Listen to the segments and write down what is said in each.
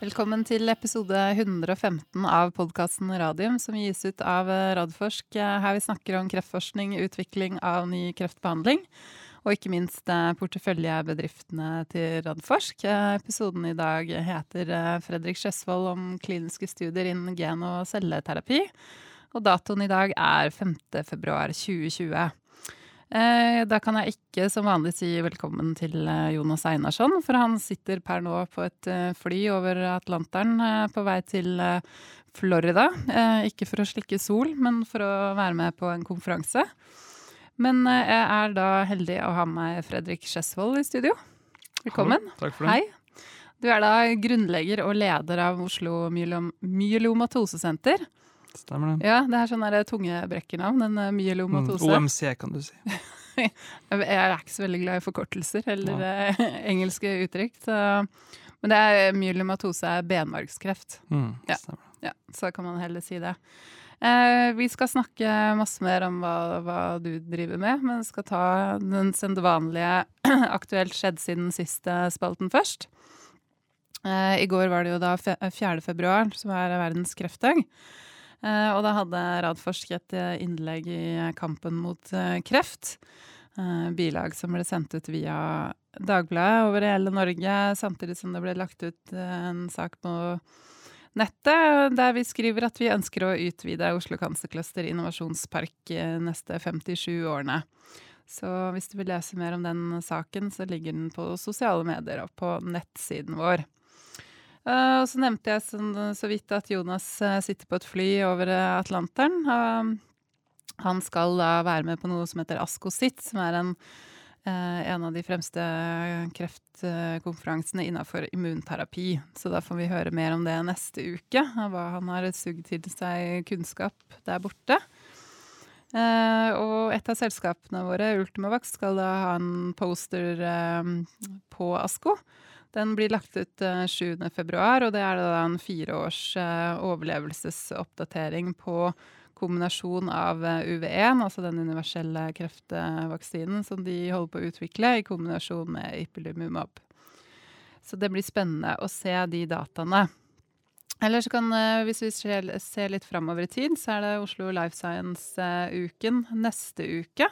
Velkommen til episode 115 av podkasten Radium, som gis ut av Radforsk. Her vi snakker om kreftforskning, utvikling av ny kreftbehandling, og ikke minst porteføljebedriftene til Radforsk. Episoden i dag heter Fredrik Sjøsvold om kliniske studier innen gen- og celleterapi. Og datoen i dag er 5. februar 2020. Eh, da kan jeg ikke som vanlig si velkommen til eh, Jonas Einarsson, for han sitter per nå på et eh, fly over Atlanteren på vei til Florida. Ikke for å slikke sol, men for å være med på en konferanse. Men jeg er da heldig å ha med Fredrik Skjesvold i studio. Velkommen. Hallo, takk for det. Hei. Du er da grunnlegger og leder av Oslo myelom Myelomatosesenter. Stemmer det. Ja, det er sånn tungebrekkernavn. Den uh, myelomatose. Mm, OMC, kan du si. jeg er ikke så veldig glad i forkortelser eller ja. uh, engelske uttrykk. Så. Men det er myelomatose er benmargskreft. Mm, ja. ja. Så kan man heller si det. Eh, vi skal snakke masse mer om hva, hva, du driver med, men skal ta den sedvanlige aktuelt skjedd siden siste spalten først. I går var det jo da 4. februar, som er verdens kreftdag. Eh, og da hadde Radforsk et eh, innlegg i kampen mot eh, kreft. Bilag som ble sendt ut via Dagbladet over hele Norge, samtidig som det ble lagt ut en sak på nettet der vi skriver at vi ønsker å utvide Oslo Cancer Cluster innovasjonspark neste 57 årene. Så hvis du vil lese mer om den saken, så ligger den på sosiale medier og på nettsiden vår. Uh, og så nevnte jeg sånn, så vidt at Jonas uh, sitter på et fly over uh, Atlanteren. han skal da være med på noe som heter ASCOSIT, som er en, en av de fremste kreftkonferansene innafor immunterapi. Så da får vi høre mer om det neste uke, av hva han har sugd til seg kunnskap der borte. og et av selskapene våre, Ultimavax, skal da ha en poster på ASCO den blir lagt ut 7. Eh, og det er da en fireårs eh, overlevelsesoppdatering på kombinasjon av eh, UV1, altså den universelle kreftvaksinen som de holder på å utvikle, i kombinasjon med ipilimumab. Så det blir spennende å se de dataene. Eller så kan, hvis vi ser litt framover i tid, så er det Oslo Life Science-uken neste uke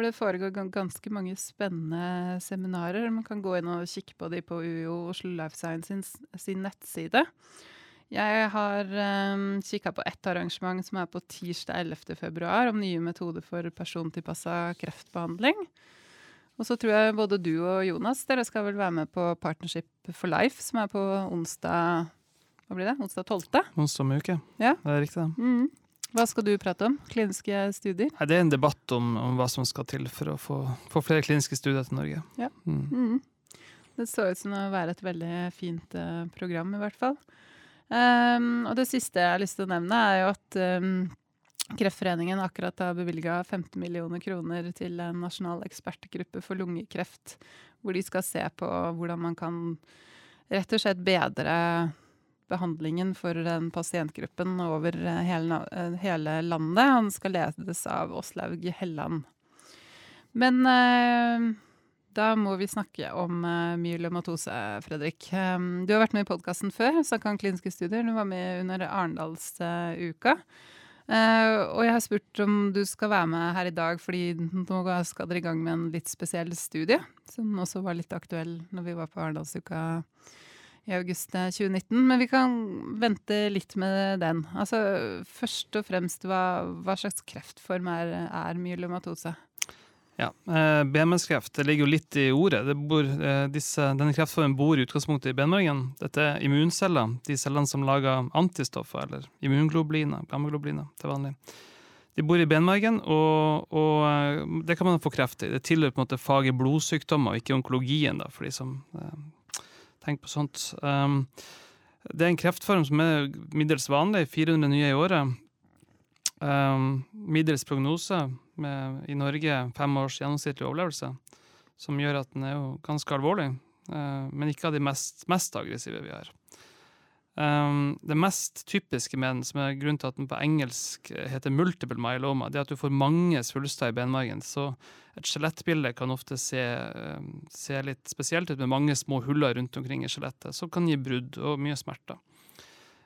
hvor det foregår ganske mange spennende seminarer. Man kan gå inn og kikke på de på UiO Oslo Life Science sin, sin nettside. Jeg har um, kikka på ett arrangement som er på tirsdag 11. februar, om nye metoder for persontilpassa kreftbehandling. Og så tror jeg både du og Jonas dere skal vel være med på Partnership for Life, som er på onsdag hva blir det? Onsdag 12.? Onsdag om uke. Ja. Det er riktig. Mm. Hva skal du prate om? Kliniske studier? Nei, det er en debatt om, om, hva som skal til for å få, få flere kliniske studier til Norge. Ja. Mm. Mm. Det så ut som å være et veldig fint uh, program, i hvert fall. Um, og det siste jeg har lyst til å nevne, er jo at um, Kreftforeningen akkurat har bevilga 15 millioner kroner til en nasjonal ekspertgruppe for lungekreft, hvor de skal se på hvordan man kan rett og slett bedre behandlingen for den pasientgruppen over eh, hele, eh, hele landet. Han skal ledes av Åslaug Helland. Men eh, da må vi snakke om myelomatose, Fredrik. Du har vært med i podkasten før, snakka om kliniske studier. Du var med under Arendalsuka. Og jeg har spurt om du skal være med her i dag, fordi nå skal dere i gang med en litt spesiell studie, som også var litt aktuell når vi var på Arendalsuka i august 2019. Eh, Men vi kan vente litt med den. Altså, først og fremst, hva, hva slags kreftform er, er myelomatose? Ja, eh, Benmargskreft ligger jo litt i ordet. Bor, eh, disse, denne kreftformen bor i utgangspunktet i benmargen. Dette er immunceller, de cellene som lager antistoffer, eller immunglobuliner, gammaglobuliner til vanlig. De bor i benmargen, og, og, det kan man få kreft i. Det tilhører på en måte faget blodsykdommer, og ikke onkologien, da, for de som Tenk på sånt. Um, det er en kreftform som er middels vanlig, 400 nye i året. Um, middels prognose med, i Norge, fem års gjennomsnittlig overlevelse, som gjør at den er jo ganske alvorlig, uh, men ikke av de mest, mest aggressive vi har. Um, det mest typiske med den, som er grunnen til at den på engelsk heter multiple myeloma, det er at du får mange svulster i benmargen. Så et skjelettbilde kan ofte se, um, se, litt spesielt ut, med mange små huller rundt omkring i skjelettet, som kan gi brudd og mye smerter.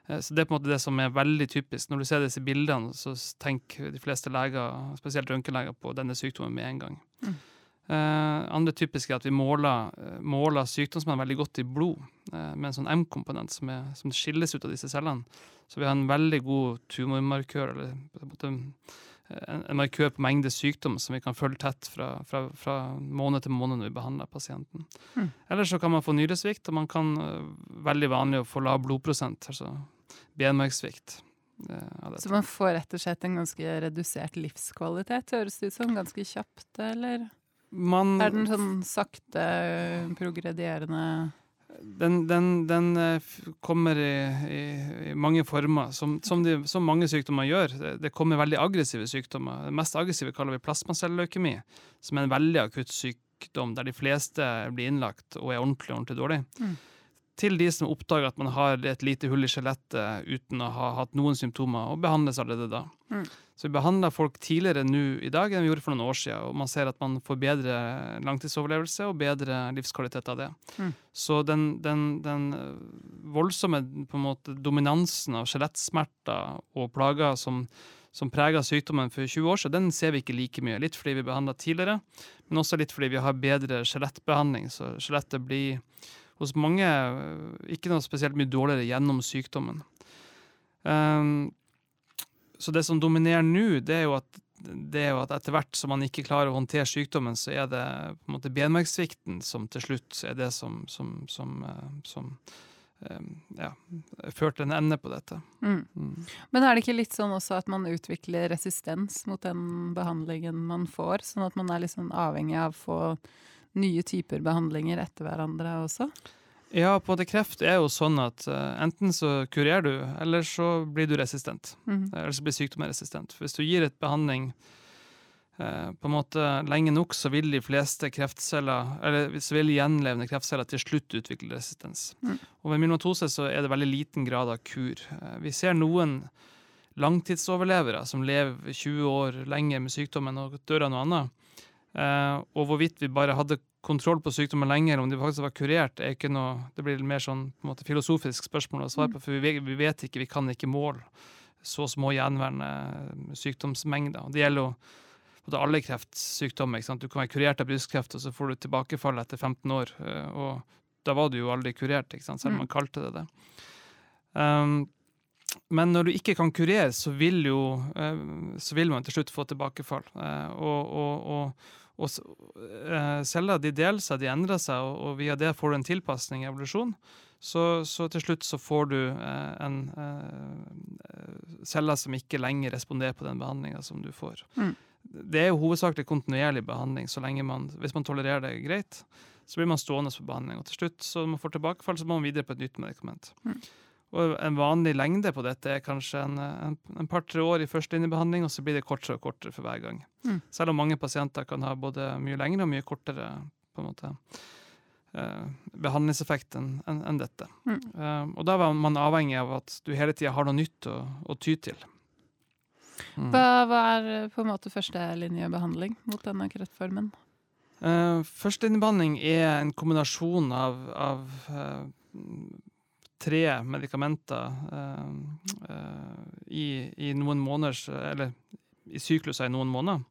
Uh, så Det er på en måte det som er veldig typisk. Når du ser disse bildene, så tenker de fleste leger, spesielt røntgenleger, på denne sykdommen med en gang. Mm. Uh, andre typiske er at vi måler, uh, måler sykdomsmenn veldig godt i blod uh, med en sånn M-komponent som, som, skilles ut av disse cellene. Så vi har en veldig god tumormarkør, eller en, en, markør på mengde sykdom som vi kan følge tett fra, fra, fra måned til måned når vi behandler pasienten. Mm. Eller så kan man få nyresvikt, og man kan veldig vanlig å få lav blodprosent, altså benmargssvikt. Så man får rett og slett en ganske redusert livskvalitet, høres det ut som? Ganske kjapt, eller? Man, er den sånn sakte progredierende den, den, den eh, kommer i, i, i, mange former, som, som, de, som, mange sykdommer gjør. Det, det, kommer veldig aggressive sykdommer. Det mest aggressive kaller vi plasmacelleukemi, som er en veldig akutt sykdom der de fleste blir innlagt og er ordentlig, ordentlig dårlig. Mm til de som oppdager at man har et lite hull i skjelettet uten å ha hatt noen symptomer, og behandles allerede da. Mm. Så vi behandler folk tidligere nå i dag enn vi gjorde for noen år siden, og man ser at man får bedre langtidsoverlevelse og bedre livskvalitet av det. Mm. Så den, den, den, voldsomme måte, dominansen av skjelettsmerter og plager som, som prega sykdommen for 20 år siden, den ser vi ikke like mye. Litt fordi vi behandla tidligere, men også litt fordi vi har bedre skjelettbehandling. Så skjelettet blir hos mange eh, ikke noe spesielt mye dårligere gjennom sykdommen. Um, så det som dominerer nå, det er jo at det er jo at etter hvert som man ikke klarer å håndtere sykdommen, så er det på en måte benmargssvikten som til slutt er det som, som, som, eh, som um, ja, førte en ende på dette. Mm. Mm. Men er det ikke litt sånn også at man utvikler resistens mot den behandlingen man får, sånn at man er litt sånn avhengig av å få nye typer behandlinger etter hverandre også? Ja, på en måte kreft er jo sånn at uh, enten så kurerer du, eller så blir du resistent. Mm. Eller så blir sykdommen resistent. Hvis du gir et behandling uh, på en måte lenge nok, så vil de fleste kreftceller, eller så vil gjenlevende kreftceller til slutt utvikle resistens. Mm. Og ved myelomatose så er det veldig liten grad av kur. Uh, vi ser noen langtidsoverlevere som lever 20 år lenger med sykdommen og dør av noe annet. Uh, og hvorvidt vi bare hadde kontroll på sykdommen lenger, om de faktisk var kurert, er ikke noe, det blir mer sånn på en måte, filosofisk spørsmål å svare på. For vi, vi, vet ikke, vi kan ikke måle så små gjenværende sykdomsmengder. Det gjelder jo alle kreftsykdommer. Du kan være kurert av brystkreft, og så får du tilbakefall etter 15 år. Uh, og da var du jo aldri kurert, selv om man mm. kalte det det. Um, men når du ikke kan kurere, så vil, jo, så vil man til slutt få tilbakefall. Og, og, og og eh, celler de deler seg, de endrer seg, og, via det får du en tilpasning i evolusjon. Så, så, til slutt så får du en, en eh, celler som ikke lenger responderer på den behandlinga som du får. Mm. Det er jo hovedsakelig kontinuerlig behandling. så lenge man, Hvis man tolererer det greit, så blir man stående på behandling. Og til slutt, så man får tilbakefall, så må man videre på et nytt medikament. Mm. Og en vanlig lengde på dette er kanskje en, en, en par-tre år i førstelinjebehandling, og så blir det kortere og kortere for hver gang. Mm. Selv om mange pasienter kan ha både mye lengre og mye kortere på en måte, eh, behandlingseffekt enn en, en dette. Mm. Eh, og da er man avhengig av at du hele tida har noe nytt å, å ty til. Mm. Hva, hva, er på en måte førstelinjebehandling mot denne kreftformen? Eh, Førstelinjebehandling er en kombinasjon av, av uh, tre medikamenter uh, uh, i, i, noen måneders Eller i sykluser i noen måneder.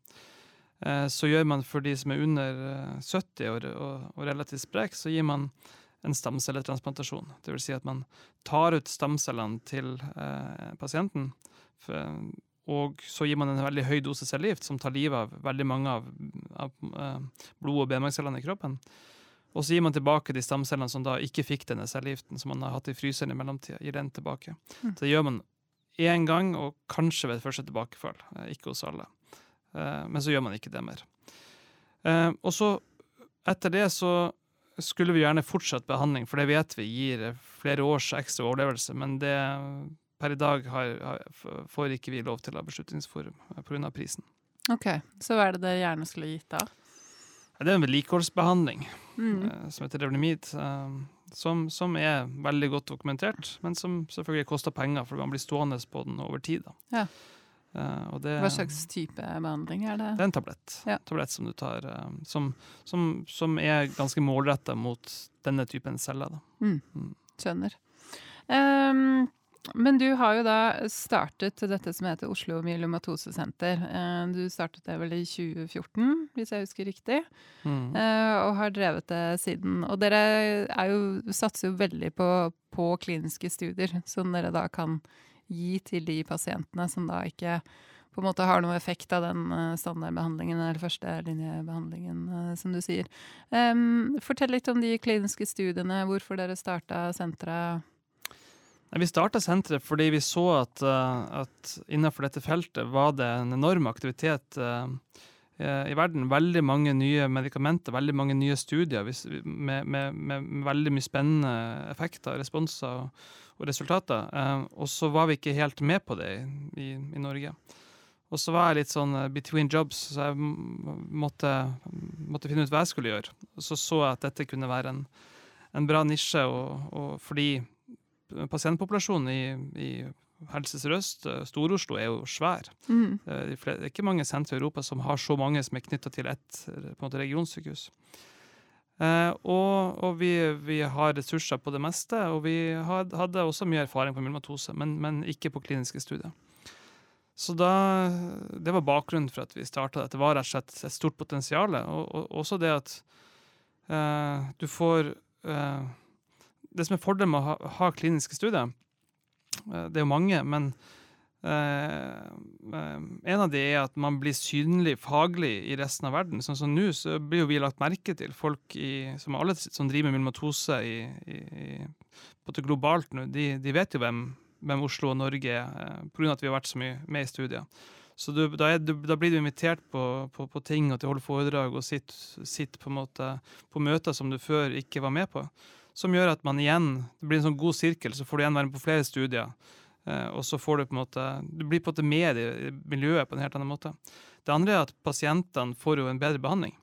Uh, så gjør man for de som er under 70 år og, og relativt sprek, så gir man en stamcelletransplantasjon. Vil si at man tar ut stamcellene til pasienten. For, og så gir man en veldig høy dose cellegift som tar livet av veldig mange av, av blod- og benmargcellene i kroppen. Og så gir man tilbake de stamcellene som da ikke fikk denne cellegiften som man har hatt i fryseren i mellomtida. Gir den tilbake. Mm. Så det gjør man én gang, og kanskje ved første tilbakefall. Eh, ikke hos alle. Eh, men så gjør man ikke det mer. Eh, og så, etter det, så skulle vi gjerne fortsatt behandling, for det vet vi gir flere års ekstra overlevelse. Men det per i dag har, har, får ikke vi lov til av Beslutningsforum pga. prisen. Ok, Så hva er det dere gjerne skulle gitt da? Det er en vedlikeholdsbehandling mm. uh, som heter Revlimid. Uh, som, som er veldig godt dokumentert, men som selvfølgelig koster penger, for man blir stående på den over tid. Ja. Uh, det, Hva slags type behandling er det? Det er en tablett. Ja. tablett som du tar, eh, som, som, som er ganske målretta mot denne typen celler. Mm. Mm. Skjønner. Ehm, men du har jo da startet dette som heter Oslo Myelomatosesenter. Uh, du startet det vel i 2014, hvis jeg husker riktig, Mm. eh, og har drevet det siden. Og dere er jo, satser jo veldig på, på kliniske studier, som dere da kan gi til de pasientene som da ikke på en måte har noe effekt av den eh, standardbehandlingen eller førstelinjebehandlingen, som du sier. Um, fortell litt om de kliniske studiene, hvorfor dere starta senteret. Vi starta senteret fordi vi så at, eh, at innenfor dette feltet var det en enorm aktivitet eh, eh, i verden. Veldig mange nye medikamenter, veldig mange nye studier med, med, med, veldig mye spennende effekter, responser og, og resultater. Og så var vi ikke helt med på det i, i Norge. Og så var jeg litt sånn between jobs, så jeg måtte, måtte finne ut hva jeg skulle gjøre. Og så så jeg at dette kunne være en, en bra nisje, og, og fordi pasientpopulasjonen i, i Helse Sør-Øst, eh, Stor-Oslo, er jo svær. Mm. Eh, Det er ikke mange sentre i Europa som har så mange som er knytta til ett eh, måte, regionsykehus. Eh, og og vi, vi har ressurser på det meste, og vi had, hadde også mye erfaring på myelomatose, men, men ikke på kliniske studier. Så da, Det var bakgrunnen for at vi starta dette. Det var rett og slett et stort potensial. Og, og også det at eh, du får eh, Det som er fordelen med å ha, ha kliniske studier, eh, det er jo mange, men eh, eh, en av de er at man blir synlig faglig i resten av verden. Sånn som nå så blir jo vi lagt merke til. Folk i, som alle som driver med myelomatose i, i, på det globalt nå, de, de vet jo hvem, hvem Oslo og Norge er, eh, av at vi har vært så mye med i studier. Så du, da, er, du, da blir du invitert på, på, på ting og til å holde foredrag og sitte sitt på, på møter som du før ikke var med på. Som gjør at man igjen Det blir en sånn god sirkel, så får du igjen være med på flere studier. Eh, og så får du på en måte Du blir på en måte med i miljøet på en helt annen måte. Det andre er at pasientene får jo en bedre behandling.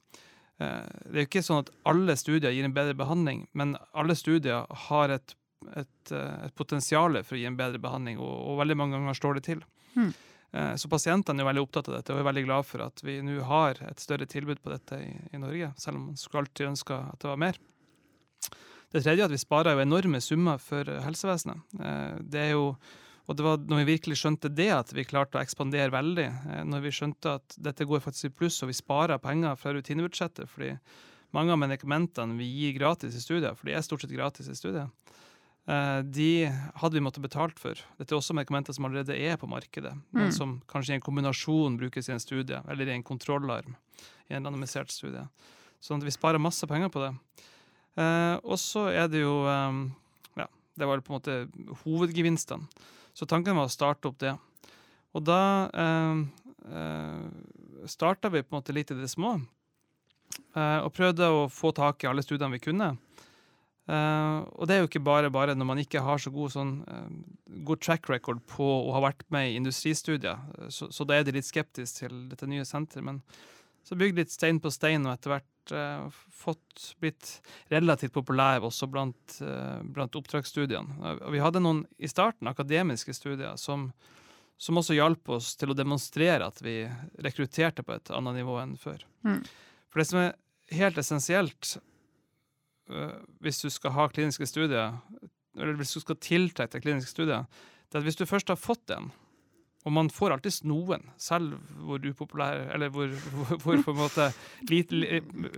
Eh, det er jo ikke sånn at alle studier gir en bedre behandling, men alle studier har et, et, eh, et potensial for å gi en bedre behandling, og, og veldig mange ganger står det til. Mm. Så pasientene er veldig opptatt av dette og er veldig glad for at vi nå har et større tilbud på dette i, i Norge, selv om man skulle alltid ønske at det var mer. Det tredje er at vi sparer jo enorme summer for helsevesenet. Eh, Det er jo, og det var når vi virkelig skjønte det, at vi klarte å ekspandere veldig. Eh, Når vi skjønte at dette går faktisk i pluss, og vi sparer penger fra rutinebudsjettet. fordi mange av medikamentene vi gir gratis i studier, for de er stort sett gratis i studier, eh, de hadde vi måttet betalt for. Dette er også medikamenter som allerede er på markedet, men Mm. som kanskje i en kombinasjon brukes i en studie, eller i en kontrollarm i en randomisert studie. Sånn at vi sparer masse penger på det. Eh, og så er det jo eh, Ja, det var på en måte hovedgevinstene. Så tanken var å starte opp det. Og da eh, eh, starta vi på en måte litt i det små. eh, og prøvde å få tak i alle studiene vi kunne. Eh, og det er jo ikke bare bare når man ikke har så god, sånn, eh, god track record på å ha vært med i industristudier. Eh, Så, så da er de litt skeptiske til dette nye senteret. Men så bygd litt stein på stein, og etter hvert eh, fått blitt relativt populær også blant, eh, blant oppdragsstudiene. Eh, vi hadde noen i starten akademiske studier som, som også hjalp oss til å demonstrere at vi rekrutterte på et annet nivå enn før. Mm. For det som er helt essensielt øh, hvis du skal ha kliniske studier, eller hvis du skal tiltrekke deg kliniske studier, det er at hvis du først har fått en, og man får alltid noen, selv hvor upopulær, eller hvor, hvor, hvor på en måte lite,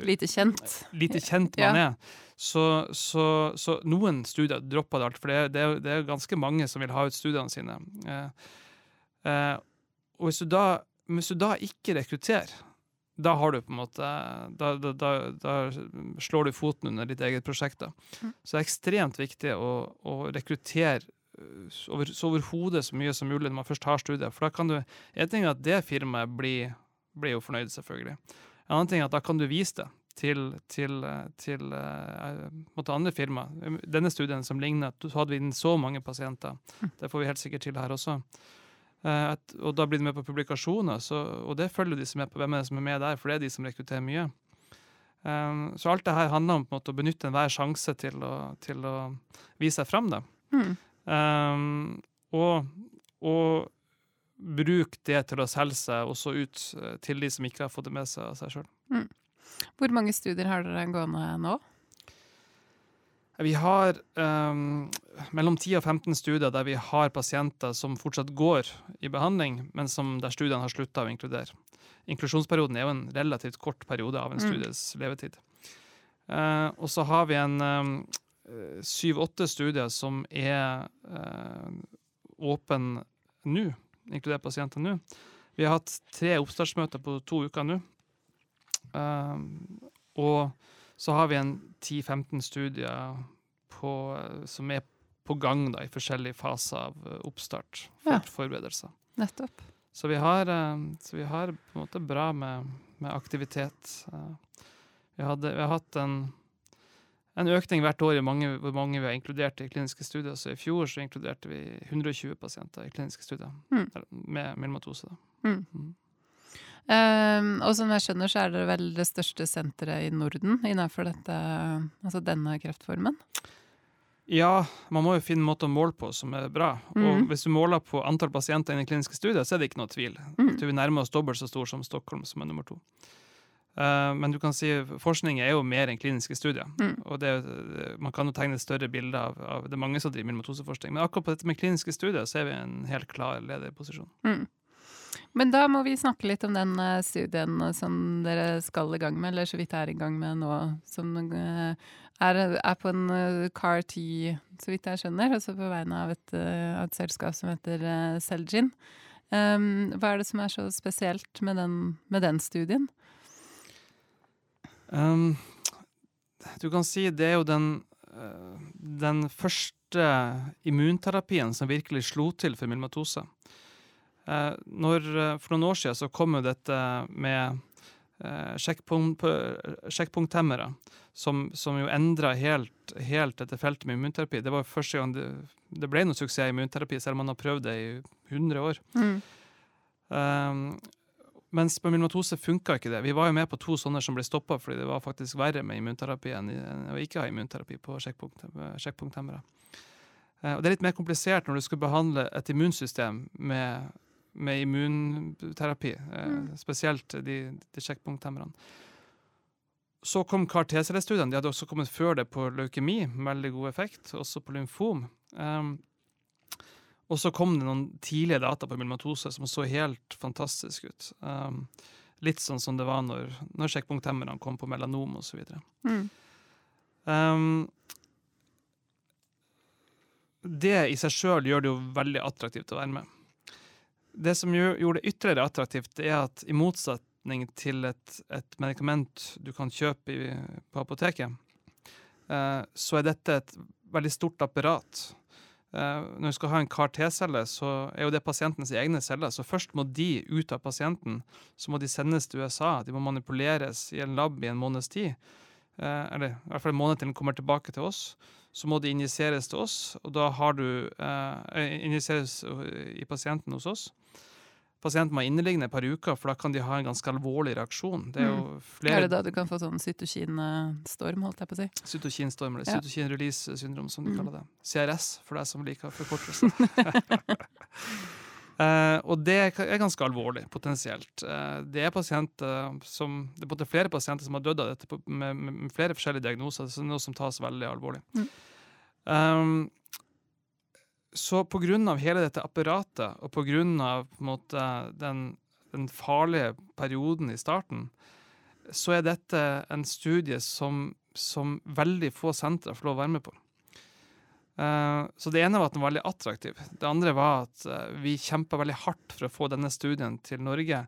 Lite kjent. lite kjent man er, så, så, så noen studier dropper det alt, for det, er- det, er, det ganske mange som vil ha ut studiene sine. Eh, eh, og hvis du, da, hvis du da ikke rekrutterer, da har du på en måte Da, da, da, da slår du foten under ditt eget prosjekt. Da. Mm. Så det er ekstremt viktig å, å rekruttere over, så overhodet så mye som mulig når man først har studiet. For da kan du En ting er at det firmaet blir, blir jo fornøyd, selvfølgelig. En annen ting er at da kan du vise det til, til, til uh, måtte andre firma. Denne studien som ligner, så hadde vi inn så mange pasienter. Det får vi helt sikkert til her også. Uh, at, og da blir du med på publikasjoner, så, og det følger de som er på hvem er det som er med der, for det er de som rekrutterer mye. Um, så alt det her handler om måte, å benytte enhver sjanse til å, til å vise seg fram. Da. Mm. Um, og, og bruke det til å selge seg også ut eh, til de som ikke har fått det med seg av seg sjøl. Mm. Hvor mange studier har dere gående nå? Vi har um, mellom 10 og 15 studier der vi har pasienter som fortsatt går i behandling, men som der studiene har slutta å inkludere. Inklusjonsperioden er jo en relativt kort periode av en Mm. studies levetid. Uh, og så har vi en syv-åtte studier som er uh, åpen nå, inkludert pasienter nå. Vi har hatt tre oppstartsmøter på to uker nå. Eh, og så har vi en 10-15 studier på, eh, som er på gang da, i forskjellige faser av eh, oppstart for Ja. forberedelser. Nettopp. Så vi har, eh, så vi har på en måte bra med, med aktivitet. Eh, Vi, hadde, vi har hatt en, en økning hvert år i mange, hvor mange vi har inkludert i kliniske studier. Så i fjor så inkluderte vi 120 pasienter i kliniske studier Mm. med myelomatose. Mm. Mm. Um, og som jeg skjønner, så er dere vel det største senteret i Norden innenfor dette, altså denne kreftformen? Ja, man må jo finne en måte å måle på som er bra. Og hvis du måler på antall pasienter i kliniske studier, så er det ikke noe tvil. Mm. Så vi nærmer oss dobbelt så stor som Stockholm, som er nummer to. Eh, men du kan si forskning er jo mer enn kliniske studier. Mm. Og det, det- man kan jo tegne større bilde av, av Det er mange som driver med matoseforskning. Men akkurat på dette med kliniske studier så er vi i en helt klar lederposisjon. Mm. Men da må vi snakke litt om den eh, studien eh, som dere skal i gang med, eller så vidt er i gang med nå, som eh, er, er på en eh, CAR-T, så vidt jeg skjønner, altså på vegne av et, eh, et selskap som heter eh, Celgene. Um, hva er det som er så spesielt med den, med den studien? Um, du kan si det er jo den, eh, den første immunterapien som virkelig slo til for myelomatose. Eh, når, eh, for noen år siden så kom jo dette med sjekkpunkthemmere, som, som jo endra helt, helt dette feltet med immunterapi. Det var første gang det, det ble noe suksess i immunterapi, selv om man har prøvd det i 100 år. Mm. Mens på myelomatose funka ikke det. Vi var jo med på to sånne som ble stoppa fordi det var faktisk verre med immunterapi enn å ikke ha immunterapi på sjekkpunkt, sjekkpunkthemmere. Eh, og det er litt mer komplisert når du skal behandle et immunsystem med, med immunterapi, eh, Mm. spesielt de, de sjekkpunkthemmerne. Så kom CAR-T-cellestudiene. De hadde også kommet før det på leukemi, veldig god effekt, også på lymfom. Um, og så kom det noen tidlige data på myelomatose som så helt fantastisk ut. Um, litt sånn som det var når, når sjekkpunkthemmerne kom på melanom osv. Mm. Um, det i seg sjøl gjør det jo veldig attraktivt å være med. Det som gjorde det ytterligere attraktivt, det er at i motsetning til et, et medikament du kan kjøpe i, på apoteket, eh, så er dette et veldig stort apparat. Eh, når du skal ha en CAR-T-celle, så er jo det pasientens egne celler. Så først må de ut av pasienten. Så må de sendes til USA. De må manipuleres i en lab i en måneds tid. Eh, eller i hvert fall en måned til den kommer tilbake til oss. Så må de injiseres til oss, og da har du eh, Injiseres i pasienten hos oss. Pasienten må inneliggende et par uker, for da kan de ha en ganske alvorlig reaksjon. Det er jo Er det da du kan få sånn cytokinstorm, holdt jeg på å si? cytokinstorm, eller Ja. cytokin release syndrom, som de Mm. kaller det. CRS, for deg som liker forkortelse. uh, og det er ganske alvorlig, potensielt. Uh, det er pasienter som, det er både flere pasienter som har dødd av dette med, med flere forskjellige diagnoser, så det er noe som tas veldig alvorlig. Mm. Um, så på grunn av hele dette apparatet, og på grunn av den, den farlige perioden i starten, så er dette en studie som, som veldig få sentre får lov å være med på. Eh, så det ene var at den var veldig attraktiv. Det andre var at eh, vi kjempa veldig hardt for å få denne studien til Norge.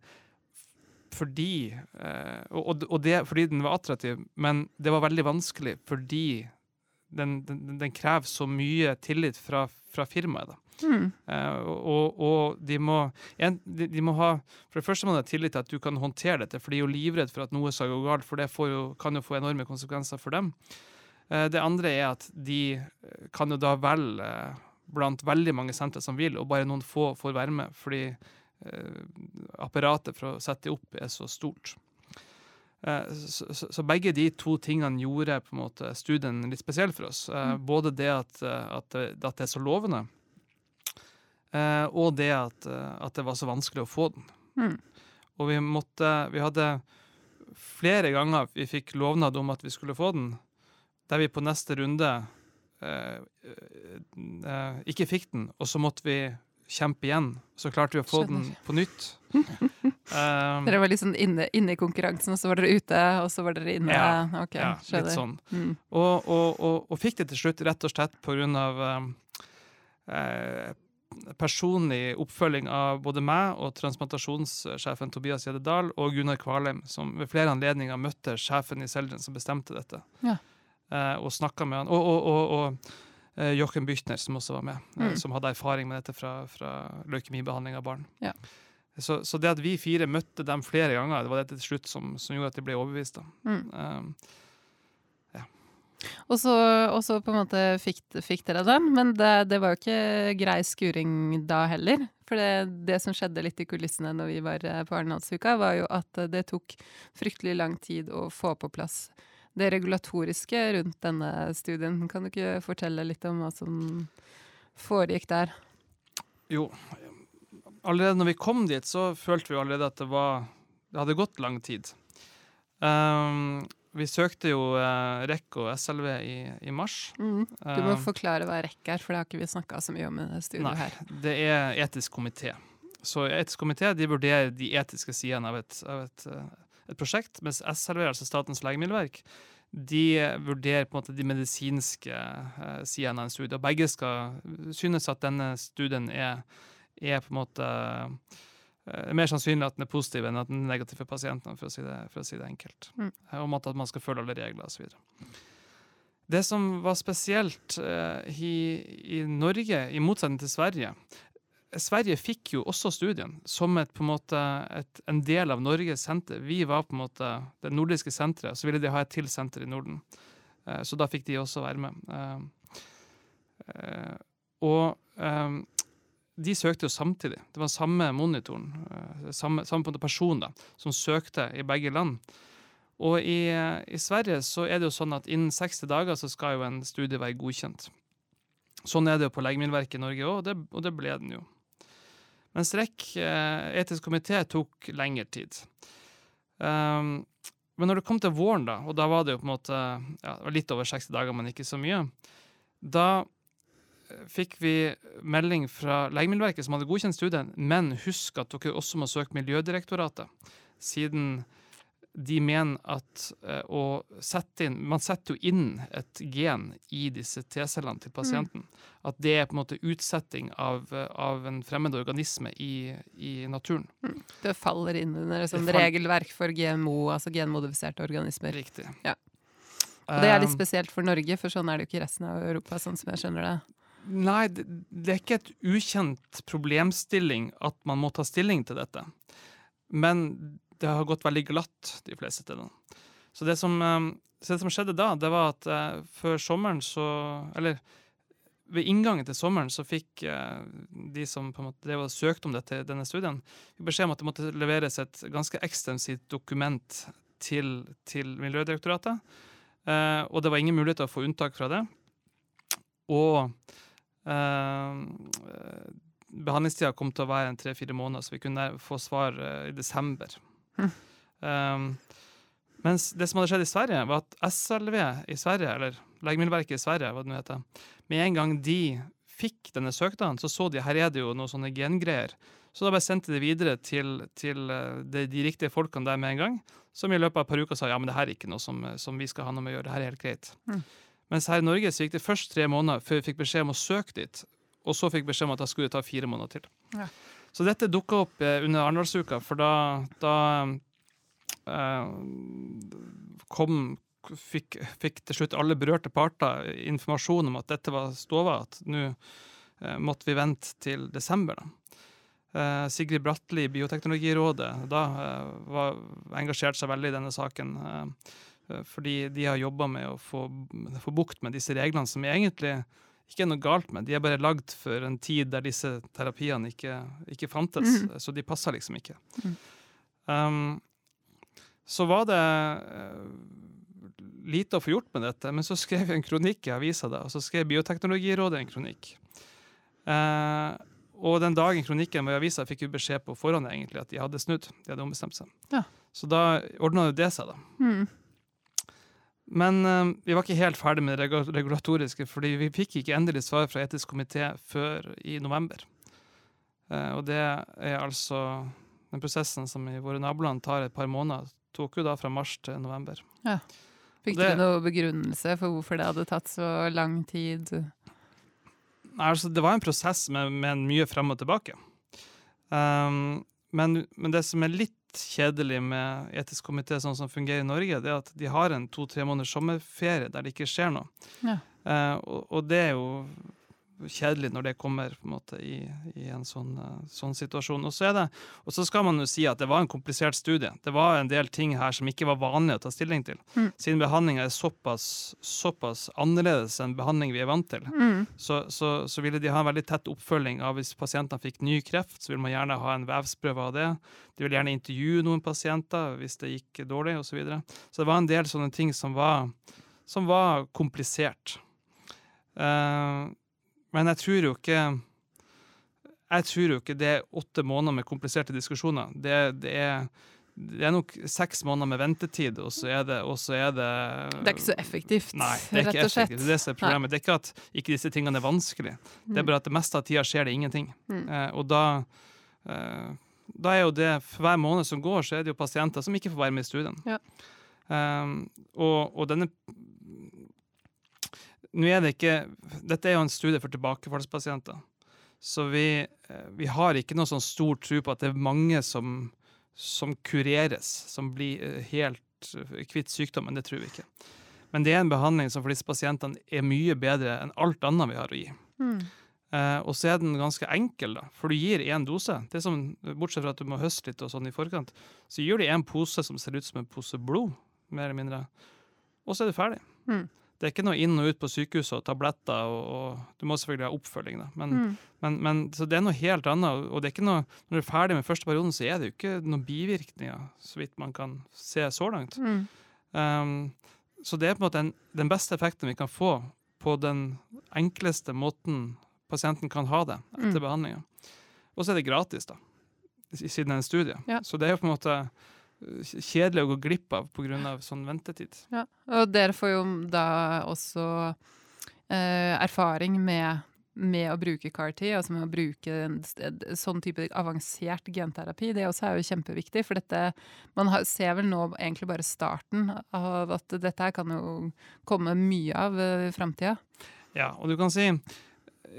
Fordi, eh, og det, fordi den var attraktiv, men det var veldig vanskelig fordi den, den, den krever så mye tillit fra, fra firmaet. da. Mm. Uh, og, og de må, en, de, de må ha For det første må de ha tillit til at du kan håndtere dette, for de er jo livredd for at noe skal gå galt, for det får jo, kan jo få enorme konsekvenser for dem. Uh, det andre er at de eh, kan jo da velge blant veldig mange sentre som vil, og bare noen få får være med, fordi apparatet for å sette det opp er så stort. Eh, så, så, så begge de to tingene gjorde på en måte studien litt spesiell for oss. Eh, Mm. Både det at, eh, at, det- at det er så lovende, og det at, at det var så vanskelig å få den. Mm. Og vi måtte Vi hadde flere ganger vi fikk lovnad om at vi skulle få den, der vi på neste runde eh, eh, ikke fikk den, og så måtte vi kjempe igjen. Så klarte vi å få den på nytt. Um, Dere var liksom inne, inne i konkurransen, og så var dere ute, og så var dere inne. Ja, okay, ja, litt sånn. Mm. Og, og, og, og fikk det til slutt rett og slett på grunn av um, eh, personlig oppfølging av både meg og transplantasjonssjefen Tobias Gjededal og Gunnar Kvalheim, som ved flere anledninger møtte sjefen i Seldren som bestemte dette. Ja. Eh, og snakka med han. Og, og, og, og eh, Jochen Büchner, som også var med, eh, Mm. som hadde erfaring med dette fra, fra leukemibehandling av barn. Ja. Så, så det at vi fire møtte dem flere ganger, det var det til slutt som, som gjorde at de ble overbevist. Mm. Um, så, og så på en måte fikk, fikk dere den, men det, det var jo ikke grei skuring da heller. For det, det som skjedde litt i kulissene når vi var eh, på Arendalsuka, var jo at eh, det tok fryktelig lang tid å få på plass det regulatoriske rundt denne studien. Kan du ikke fortelle litt om hva som foregikk der? Jo, allerede når vi kom dit, så følte vi allerede at det var Det hadde gått lang tid. Um, vi søkte jo uh, REC og SLV i, i mars. Mm. Du må Um, forklare hva REC er, for det har ikke vi snakka så mye om i studioet Nei. her. Det er etisk komité. Så etisk komité de vurderer de etiske sidene av et, av et, uh, et prosjekt, mens SLV, altså Statens legemiddelverk, de vurderer på en måte de medisinske uh, sidene av en studie. Og begge skal synes at denne studien er, er på en måte uh, mer sannsynlig at den er positiv enn at den er negativ for pasientene, for å si det, å si det enkelt. Mm. Eh, Om at, man skal følge alle regler osv. Det som var spesielt eh, i, i Norge, i motsetning til Sverige Sverige fikk jo også studien som et, på en, måte, et, en del av Norges senter. Vi var på en måte det nordiske senteret, så ville de ha et til senter i Norden. Eh, så da fikk de også være med. Eh, eh, og eh, de søkte jo samtidig. Det var samme monitoren, eh, samme, samme person da, som søkte i begge land. Og i, i Sverige så er det jo sånn at innen 60 dager så skal jo en studie være godkjent. Sånn er det jo på Legemiddelverket i Norge òg, og, og det ble den jo. Mens REC, eh, etisk komité, tok lengre tid. Um, men når det kom til våren, da, og da var det jo på en måte ja, litt over 60 dager, men ikke så mye, da fikk vi melding fra Legemiddelverket som hadde godkjent studien, men husk at dere også må søke Miljødirektoratet, siden de mener at eh, sette inn Man setter jo inn et gen i disse T-cellene til pasienten. At det er på en måte utsetting av, eh, av en fremmed organisme i, i naturen. Det faller inn under et sånt fall- regelverk for GMO, altså genmodifiserte organismer. Riktig. Ja. Og det er litt Um, spesielt for Norge, for sånn er det jo ikke i resten av Europa, sånn som jeg skjønner det. Nei, det, det er ikke et ukjent problemstilling at man må ta stilling til dette. Men det har gått veldig glatt de fleste stedene. Så det som, eh, så det som skjedde da, det var at eh, før sommeren så Eller ved inngangen til sommeren så fikk eh, de som på en måte drev og søkte om dette, denne studien, beskjed om at det måtte leveres et ganske ekstensivt dokument til, til Miljødirektoratet. Eh, og det var ingen mulighet til å få unntak fra det. Og eh, behandlingstida kom til å være en tre-fire måneder, så vi kunne få svar eh, i desember. Hm. Um, mens det som hadde skjedd i Sverige, var at SLV i Sverige, eller Legemiddelverket i Sverige, hva det nå heter, med en gang de fikk denne søknaden, så så de her er det jo noen sånne gengreier. Så da bare sendte de videre til, til eh, de, de riktige folkene der med en gang, som i løpet av et par uker sa ja, men det her er ikke noe som, som vi skal ha noe med å gjøre, det her er helt greit. Mm. Mens her i Norge så gikk det først tre måneder før vi fikk beskjed om å søke dit, og så fikk beskjed om at det skulle ta fire måneder til. Ja. Så dette dukka opp eh, under Arendalsuka, for da, da eh, kom fikk, fikk til slutt alle berørte parter informasjon om at dette var stova, at nå eh, måtte vi vente til desember. Da. Eh, Sigrid Bratli i Bioteknologirådet da eh, var engasjerte seg veldig i denne saken. eh, eh, fordi de har jobba med å få, få bukt med disse reglene, som egentlig ikke er noe galt med. De er bare lagd for en tid der disse terapiene ikke, ikke fantes, mm. så de passer liksom ikke. Mm. Um, så var det eh, lite å få gjort med dette. Men så skrev jeg en kronikk i avisa, og så skrev Bioteknologirådet en kronikk. Uh, og den dagen kronikken var i avisa, fikk vi beskjed på forhånd egentlig at de hadde snudd. De hadde ombestemt seg. Ja. Så da ordna det seg, da. Mm. Men uh, vi var ikke helt ferdig med det regulatoriske, fordi vi fikk ikke endelig svar fra etisk komité før i november. Uh, og det er altså den prosessen som i våre naboland tar et par måneder, tok jo da fra mars til november. Ja. Fikk dere noe begrunnelse for hvorfor det hadde tatt så lang tid? Nei, altså, det var en prosess med, med mye frem og tilbake. Um, men, men det som er litt kjedelig med etisk komité sånn som fungerer i Norge, det er at de har en to-tre måneders sommerferie der det ikke skjer noe. Ja. Eh, og, og det er jo kjedelig når det kommer på en måte i, i en sånn, eh, sånn situasjon. Og så, det, og så skal man jo si at det var en komplisert studie. Det var en del ting her som ikke var vanlig å ta stilling til. Mm. Siden behandlinga er såpass, såpass annerledes enn behandling vi er vant til Mm. så, så, så ville de ha en veldig tett oppfølging av hvis pasientene fikk ny kreft, så vil man gjerne ha en vevsprøve av det. De vil gjerne intervjue noen pasienter hvis det gikk dårlig, osv. Så, videre. så det var en del sånne ting som var, som var komplisert. Eh, men jeg tror jo ikke Jeg tror jo ikke det er åtte måneder med kompliserte diskusjoner. Det, det er det er nok seks måneder med ventetid, og så er det, så er det Det er ikke så effektivt, Nei, det er rett og slett. effektivt. Det er problemet. Det er ikke at ikke disse tingene er vanskelig. Det er bare at det meste av tida skjer det ingenting. Mm. Eh, og da, eh, da er jo det For hver måned som går, så er det jo pasienter som ikke får være med i studien. Ja. Eh, og, og denne Nå er det ikke Dette er jo en studie for tilbakefallspasienter. Så vi, eh, vi har ikke noe sånn stor tro på at det er mange som, som kureres, som blir eh, helt eh, kvitt sykdommen. Det tror vi ikke. Men det er en behandling som for disse pasientene er mye bedre enn alt annet vi har å gi. Mm. Eh, og så er den ganske enkel, da, for du gir én dose. Det er som, Bortsett fra at du må høste litt og sånn i forkant, så gir du en pose som ser ut som en pose blod, mer eller mindre. Og så er du ferdig. Mm. Det er ikke noe inn og ut på sykehuset og tabletter, og, og du må selvfølgelig ha oppfølging, da. Men, Mm. men, men, så det er noe helt annet. Og det er ikke noe, når du er ferdig med første perioden, så er det jo ikke noen bivirkninger, så vidt man kan se så langt. Mm. Um, så det er på en måte en, den beste effekten vi kan få på den enkleste måten pasienten kan ha det etter Mm. behandlinga. Og så er det gratis, da, siden det er en studie. Ja. Så det er jo på en måte kjedelig å gå glipp av pga. sånn ventetid. Ja. Og dere får jo da også eh, erfaring med, med å bruke CAR-T, altså med å bruke en, sånn type avansert genterapi. Det også er jo kjempeviktig, for dette Man har, ser vel nå egentlig bare starten av at dette her kan jo komme mye av uh, i framtida. Ja, og du kan si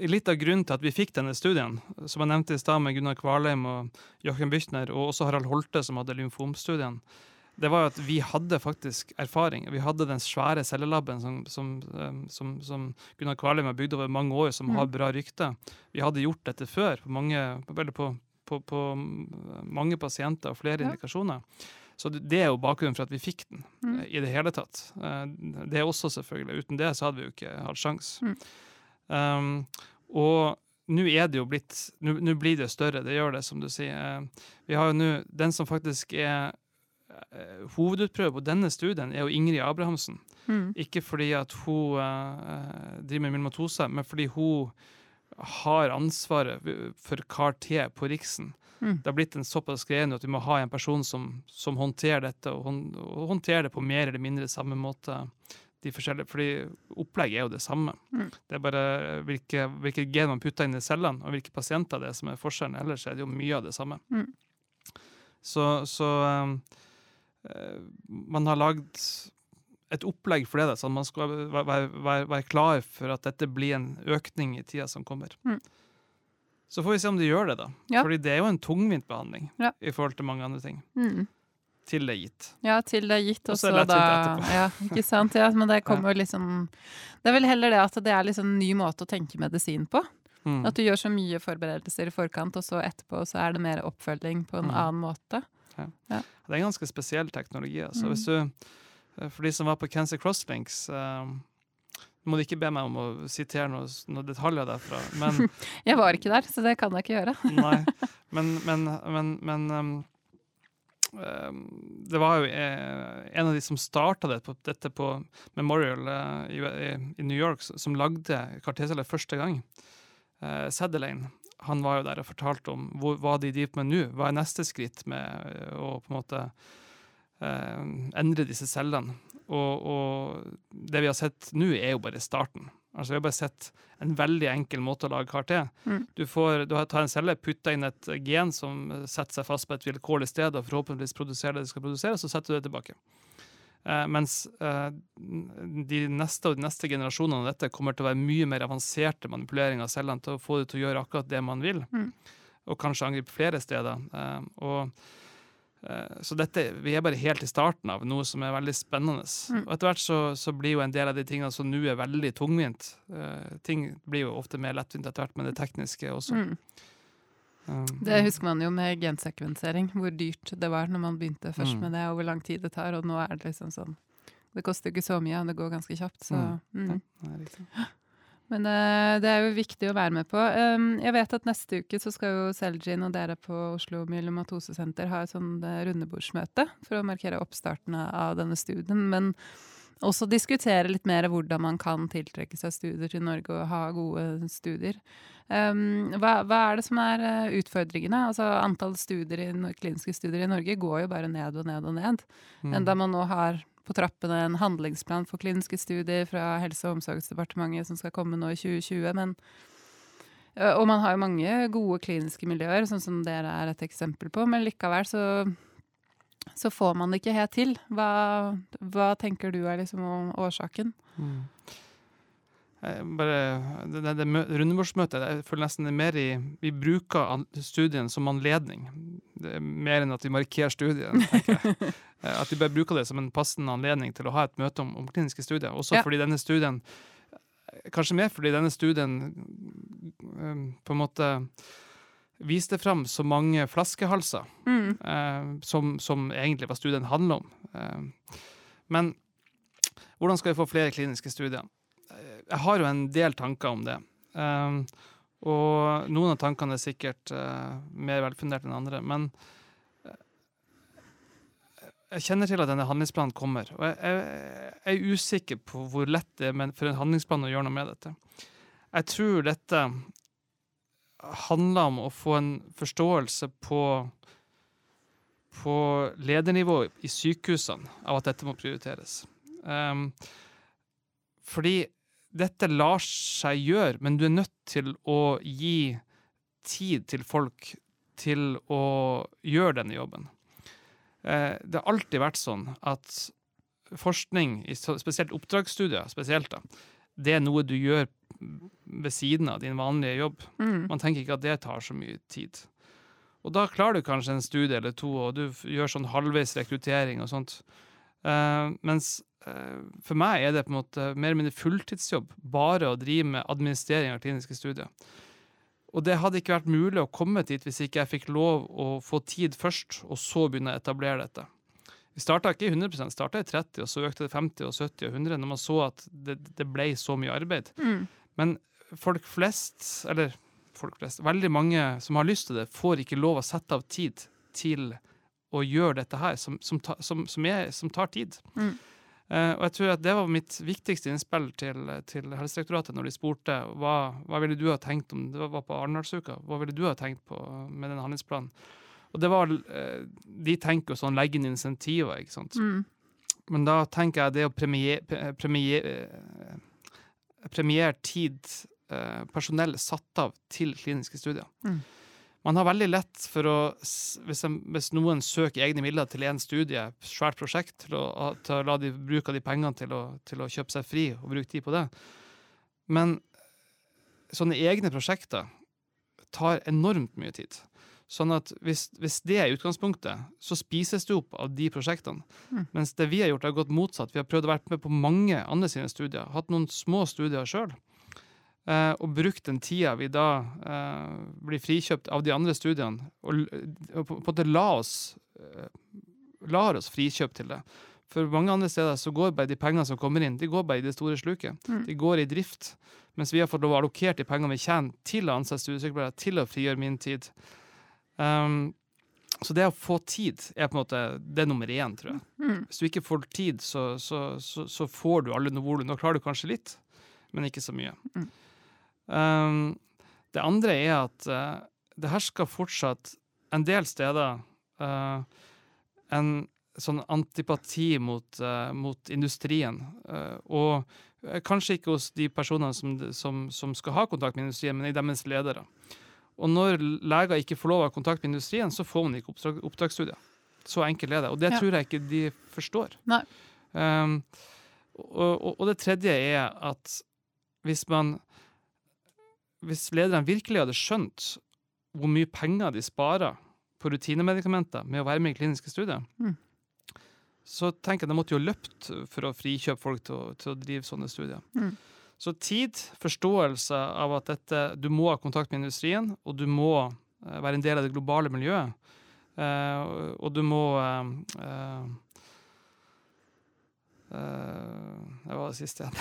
Litt av grunnen til at vi fikk denne studien, som jeg nevnte i stad med Gunnar Kvalheim og Joachim Büchner, og også Harald Holte, som hadde lymfomstudien, det var jo at vi hadde faktisk erfaring. Vi hadde den svære cellelaben som, som, um, som, som Gunnar Kvalheim har bygd over mange år, som Mm. har bra rykte. Vi hadde gjort dette før på mange, på, på, på mange pasienter og flere Ja. indikasjoner. Så det det er jo bakgrunnen for at vi fikk den Mm. eh, i det hele tatt. Eh, Det er også selvfølgelig. Uten det så hadde vi jo ikke hatt sjans. Mm. Um, og nå er det jo blitt Nå blir det større, det gjør det, som du sier. Eh, Vi har jo nå Den som faktisk er eh, hovedutprøve på denne studien, er jo Ingrid Abrahamsen. Mm. Ikke fordi at hun uh, driver med myelomatose, men fordi hun har ansvaret for CAR-T på Riksen. Mm. Det har blitt en såpass greie at vi må ha en person som, som håndterer dette, og håndterer det på mer eller mindre samme måte. De forskjellige, fordi opplegget er jo det samme. Mm. Det er bare hvilke, hvilke gen man putter inn i cellene, og hvilke pasienter det er som er forskjellen. Ellers er det jo mye av det samme. Mm. Så, så um, eh, man har lagd et opplegg for det, da, sånn at man skal være, være, være klar for at dette blir en økning i tida som kommer. Mm. Så får vi se om de gjør det, da. Ja. Fordi det er jo en tungvint behandling Ja. i forhold til mange andre ting. Mm. Til det er gitt. Ja, til det er gitt, Og så da. Ja, ikke sant. Ja, men det kommer jo liksom Det er vel heller det at det er liksom en ny måte å tenke medisin på. Mm. At du gjør så mye forberedelser i forkant, og så etterpå så er det mer oppfølging på en Mm. annen måte. Det er en ganske spesiell teknologi. Altså. Mm. Du, eh, for de som var på Cancer Crosslinks eh, må du ikke be meg om å sitere noen noe detaljer derfra, men Jeg var ikke der, så det kan jeg ikke gjøre. Nei, men, men, men, men um, Det var jo eh, en av de som starta det, dette på Memorial eh, i, New York, som lagde karakterceller første gang. Eh, Sadelaine. Han var jo der og fortalte om hva de driver med nå. Hva er neste skritt med å på en måte endre disse cellene? Og, og, det vi har sett nå, er jo bare starten. Altså Vi har bare sett en veldig enkel måte å lage karakter. Mm. Du, får, du tar en celle, putter inn et gen som setter seg fast på et vilkårlig sted, og forhåpentligvis produserer det det skal produsere, så setter du det tilbake. Eh, mens eh, de neste og de neste generasjonene av dette kommer til å være mye mer avanserte manipuleringer av cellene til å få det til å gjøre akkurat det man vil, mm. og kanskje angripe flere steder. Eh, og så dette, vi er bare helt i starten av noe som er veldig spennende. Mm. Og etter hvert så, så, blir jo en del av de tingene som nå er veldig tungvint uh, Ting blir jo ofte mer lettvint etter hvert, med det tekniske også. Mm. Um, det husker man jo med gensekvensering, hvor dyrt det var når man begynte først mm. med det, og hvor lang tid det tar, og nå er det liksom sånn Det koster ikke så mye, og det går ganske kjapt, så mm. mm. Ja, det er riktig. Men uh, det er jo viktig å være med på. Um, jeg vet at neste uke så skal jo Selgin og dere på Oslo Myelomatosesenter ha et sånn uh, rundebordsmøte for å markere oppstarten av denne studien. Men også diskutere litt mer hvordan man kan tiltrekke seg studier til Norge og ha gode studier. Um, hva, hva, er det som er uh, utfordringene? Altså Antall studier i, kliniske studier i Norge går jo bare ned og ned og ned. Mm. Enda man nå har på trappene en handlingsplan for kliniske studier fra Helse- og omsorgsdepartementet som skal komme nå i 2020. Men, og man har jo mange gode kliniske miljøer, sånn som dere er et eksempel på. Men likevel så, så får man det ikke helt til. Hva, hva tenker du er liksom årsaken? Mm. Bare, det, det, det rundebordsmøtet jeg føler nesten det er mer i Vi bruker studien som anledning, mer enn at vi markerer studien. Eh, at vi bare bruker det som en passende anledning til å ha et møte om, om kliniske studier. Også ja. fordi denne studien Kanskje mer fordi denne studien på en måte viste fram så mange flaskehalser mm. eh, som, som, egentlig hva studien handler om. Eh, men hvordan skal vi få flere kliniske studier? Jeg har jo en del tanker om det. Um, og noen av tankene er sikkert uh, mer velfundert enn andre. Men uh, jeg kjenner til at denne handlingsplanen kommer. Og jeg, jeg, jeg er usikker på hvor lett det er for en handlingsplan å gjøre noe med dette. Jeg tror dette handler om å få en forståelse på på ledernivå i sykehusene av at dette må prioriteres. Um, fordi dette lar seg gjøre, men du er nødt til å gi tid til folk til å gjøre denne jobben. Eh, det har alltid vært sånn at forskning, spesielt oppdragsstudier, spesielt da, det er noe du gjør ved siden av din vanlige jobb. Mm. Man tenker ikke at det tar så mye tid. Og da klarer du kanskje en studie eller to, og du gjør sånn halvveis rekruttering og sånt. Uh, mens for meg er det på en måte mer eller mindre fulltidsjobb bare å drive med administrering av kliniske studier. Og det hadde ikke vært mulig å komme dit hvis ikke jeg fikk lov å få tid først, og så begynne å etablere dette. Vi starta ikke i 100 starta i 30 og så økte det 50 og 70 og 100 når man så at det, det ble så mye arbeid. Mm. Men folk flest, eller folk flest, veldig mange som har lyst til det, får ikke lov å sette av tid til å gjøre dette her, som, som, som, som er, tar tid. Mm. Uh, og jeg tror at Det var mitt viktigste innspill til, til Helsedirektoratet når de spurte hva, hva ville du ha tenkt om det var på Arendalsuka, hva ville du ha tenkt på med den handlingsplanen. Og det var, uh, De tenker jo sånn legge inn insentiver, ikke sant. Mm. Men da tenker jeg det å premiere, premiere, premiere tid, personell satt av til kliniske studier. Mm man har veldig lett for å Hvis, hvis noen søker egne midler til én studie, svært prosjekt, til å, til å la de bruke de pengene til å, til å, kjøpe seg fri og bruke tid på det. Men sånne egne prosjekter tar enormt mye tid. Sånn at hvis, hvis, det er utgangspunktet, så spises det opp av de prosjektene. Mm. Mens det vi har gjort, har gått motsatt. Vi har prøvd å være med på mange andre sine studier. Hatt noen små studier sjøl. Uh, og brukt den tida vi da uh, blir frikjøpt av de andre studiene, og, og på en måte la oss lar oss frikjøpt til det. For mange andre steder så går bare de pengene som kommer inn, de går bare i det store sluket. Mm. De går i drift. Mens vi har fått lov å allokere de pengene vi tjener, til å ansette studiesykepleiere, til å frigjøre min tid. Um, så det å få tid er på en måte det er nummer én, tror jeg. Mm. Hvis du ikke får tid, så, så, så, så får du alle noe volum. Nå klarer du kanskje litt, men ikke så mye. Mm. Um, det andre er at uh, det hersker fortsatt en del steder uh, en sånn antipati mot, uh, mot industrien. Og kanskje ikke hos de personene som, som, som, skal ha kontakt med industrien, men i deres ledere. Og når leger ikke får lov å ha kontakt med industrien, så får man ikke oppdrag, oppdragsstudier. Så enkelt er det. Og det Ja. tror jeg ikke de forstår. Um, og, og, og det tredje er at hvis man Hvis lederne virkelig hadde skjønt hvor mye penger de sparer på rutinemedikamenter med å være med i kliniske studier, Mm. så tenker jeg de måtte jo løpt for å frikjøpe folk til å, til å drive sånne studier. Mm. Så tid, forståelse av at dette, du må ha kontakt med industrien, og du må eh, være en del av det globale miljøet. Eh, og du må eh, Det var det siste igjen.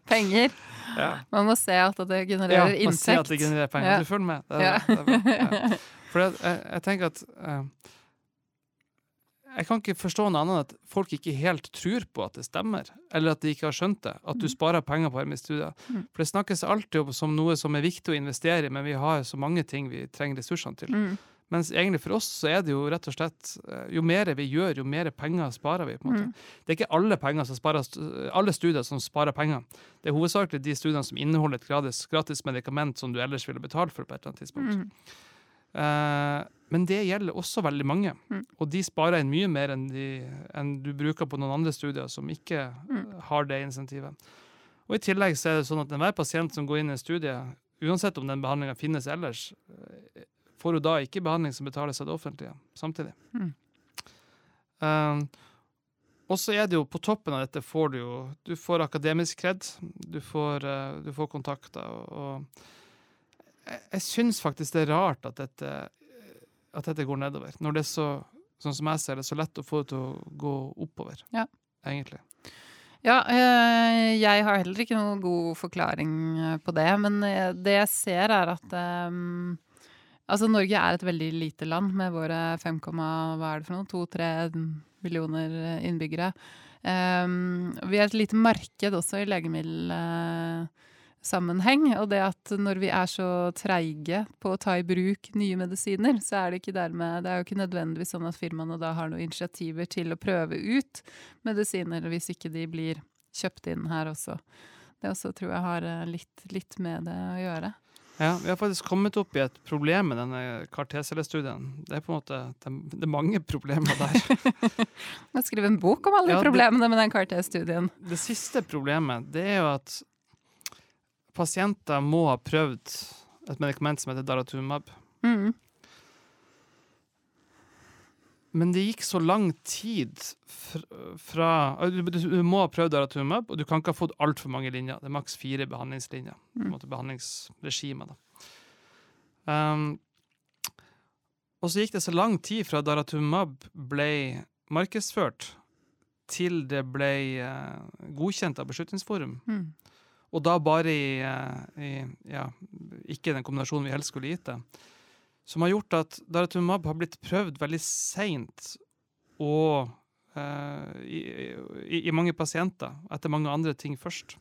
Penger. Ja. Man må se at det genererer man ser at det genererer penger. Ja. Du følger med? Det Ja. det. Ja. For jeg, jeg tenker at uh, Jeg kan ikke forstå noe annet enn at folk ikke helt tror på at det stemmer, eller at de ikke har skjønt det. At du Mm. sparer penger på RMI-studier. Mm. For det snakkes alltid om som noe som er viktig å investere i, men vi har så mange ting vi trenger ressursene til. Mm. Mens egentlig for oss så er det jo rett og slett eh, Jo mer vi gjør, jo mer penger sparer vi. på en måte. Mm. Det er ikke alle, penger som sparer, alle studier som sparer penger. Det er hovedsakelig de studiene som inneholder et gratis, gratis medikament som du ellers ville betalt for på et eller annet tidspunkt. Mm. Eh, men det gjelder også veldig mange. Mm. Og de sparer inn mye mer enn, de, enn du bruker på noen andre studier som ikke Mm. har det insentivet. Og I tillegg så er det sånn at enhver pasient som går inn i studiet, uansett om den behandlinga finnes ellers, eh, får hun da ikke behandling som betales av det offentlige samtidig. Mm. Um, og så er det jo på toppen av dette får du jo Du får akademisk kred, du får, uh, du får kontakter. og, og jeg, jeg syns faktisk det er rart at dette, at dette går nedover. Når det er så, sånn som jeg ser det, så lett å få det til å gå oppover. Ja. Egentlig. Ja, eh, jeg har heller ikke noen god forklaring eh, på det, men det jeg ser er at eh, Altså, Norge er et veldig lite land med våre 5, hva er det for noe, 2-3 millioner eh, innbyggere. Um, vi er et lite marked også i legemiddelsammenheng, og det at når vi er så treige på å ta i bruk nye medisiner, så er det ikke dermed Det er jo ikke nødvendigvis sånn at firmaene da har noen initiativer til å prøve ut medisiner hvis ikke de blir kjøpt inn her også. Det også tror jeg har eh, litt, litt med det å gjøre. Ja, Vi har faktisk kommet opp i et problem med denne CAR-T-cellestudien. Det er på en måte, det er, mange problemer der. Jeg skriver en bok om alle Ja, problemene med den CAR-T-studien. Det siste problemet det er jo at pasienter må ha prøvd et medikament som heter Daratumab. Mm. Men det gikk så lang tid fr- fra du, du du må ha prøvd Daratumab, og du kan ikke ha fått altfor mange linjer. Det er maks fire behandlingslinjer. Mm. Behandlingsregimet. Da. Um, og så gikk det så lang tid fra Daratumab ble markedsført, til det ble uh, godkjent av Beslutningsforum. Mm. Og da bare i, uh, i ja, ikke den kombinasjonen vi helst skulle gitt det. Som har gjort at Daratumab har blitt prøvd veldig seint og eh, i, i, i mange pasienter, etter mange andre ting først.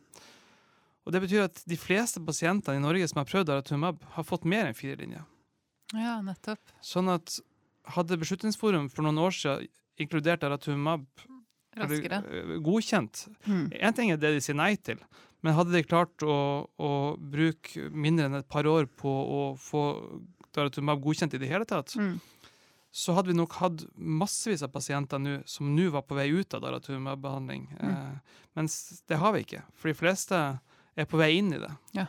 Og Det betyr at de fleste pasientene i Norge som har prøvd Daratumab, har fått mer enn fire linjer. Ja, nettopp. Sånn at hadde Beslutningsforum for noen år siden inkludert Daratumab Raskere. godkjent Én Mm. en ting er det de sier nei til, men hadde de klart å, å bruke mindre enn et par år på å få Daratumab godkjent i det hele tatt, Mm. så hadde vi nok hatt massevis av pasienter nu, som nå var på vei ut av Daratumab-behandling. Mm. Eh, mens det har vi ikke, for de fleste er på vei inn i det. Ja.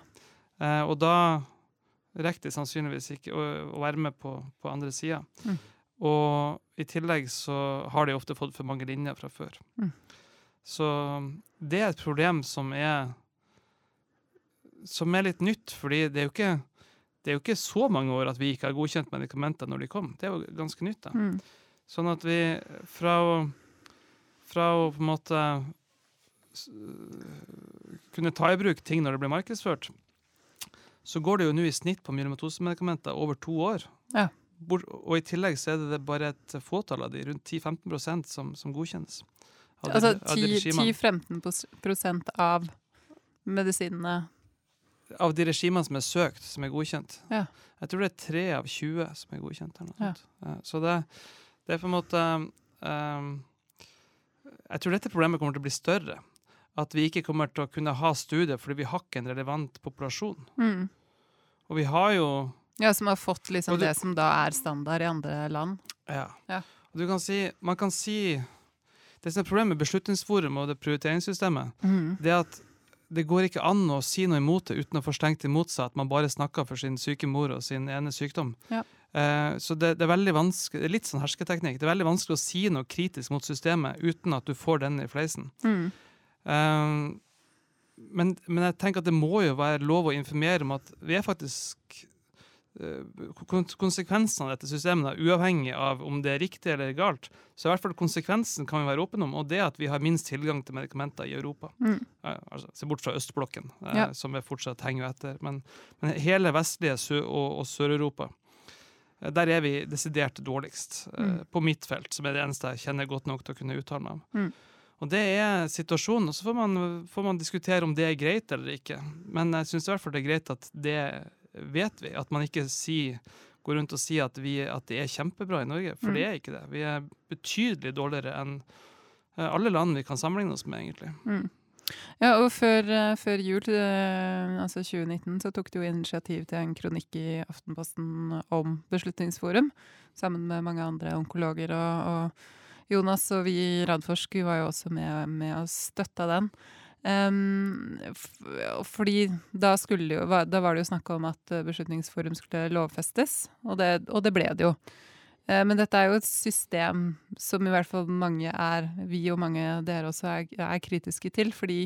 Eh, og da rekker de sannsynligvis ikke å, å være med på, på andre sida. Mm. Og i tillegg så har de ofte fått for mange linjer fra før. Mm. Så det er et problem som er som er litt nytt, fordi det er jo ikke det er jo ikke så mange år at vi ikke har godkjent medikamenter når de kom. Det er jo ganske nytt. da. Mm. Sånn at vi fra å, fra å på en måte kunne ta i bruk ting når det blir markedsført, så går det jo nå i snitt på myelomatosemedikamenter over to år. Ja. bort, og i tillegg så er det bare et fåtall av de, rundt 10-15% som, som godkjennes. av Altså av de regimene. 10-15% av medisinene Av de regimene som er søkt, som er godkjent. Ja. Jeg tror det er tre av 20 som er godkjent. Ja. Så det, det er på en måte um, Jeg tror dette problemet kommer til å bli større. At vi ikke kommer til å kunne ha studier fordi vi har ikke en relevant populasjon. mm. Og vi har jo Ja, som har fått liksom du- det som da er standard i andre land. Ja. Ja. Og du kan si, man kan si Det som er problemet med Beslutningsforum og det prioriteringssystemet, Mm. det er at det går ikke an å si noe imot det uten å få stengt imot seg at man bare snakker for sin syke mor og sin ene sykdom. Ja. Eh, så det, det er veldig vanskelig, det er litt sånn hersketeknikk. Det er veldig vanskelig å si noe kritisk mot systemet uten at du får den i fleisen. Mm. Eh, men, men jeg tenker at det må jo være lov å informere om at vi er faktisk Konsekvensen av dette systemet, uavhengig av om det er riktig eller galt, så i hvert fall konsekvensen kan vi være åpne om, og det er at vi har minst tilgang til medikamenter i Europa. Mm. Eh, altså, Se bort fra østblokken, eh, Ja. som vi fortsatt henger etter. Men, men hele vestlige Sø og, og Sør-Europa, eh, der er vi desidert dårligst. eh, Mm. På mitt felt, som er det eneste jeg kjenner godt nok til å kunne uttale meg om. Mm. Og det er situasjonen. Og så får man, får man diskutere om det er greit eller ikke. Men jeg syns i hvert fall det er greit at det vet vi. At man ikke sier, går rundt og sier at, vi, at det er kjempebra i Norge, for Mm. det er ikke det. Vi er betydelig dårligere enn eh, alle land vi kan sammenligne oss med, egentlig. Mm. Ja, og før, eh, før jul, eh, altså 2019, så tok du jo initiativ til en kronikk i Aftenposten om Beslutningsforum, sammen med mange andre onkologer. Og, og Jonas og vi i Radforsk vi var jo også med, med og støtta den. F- fordi da, jo, da var det jo snakk om at eh, Beslutningsforum skulle lovfestes, og det, og det ble det jo. Uh, Men dette er jo et system som i hvert fall mange er, vi og mange av dere også er, er kritiske til, fordi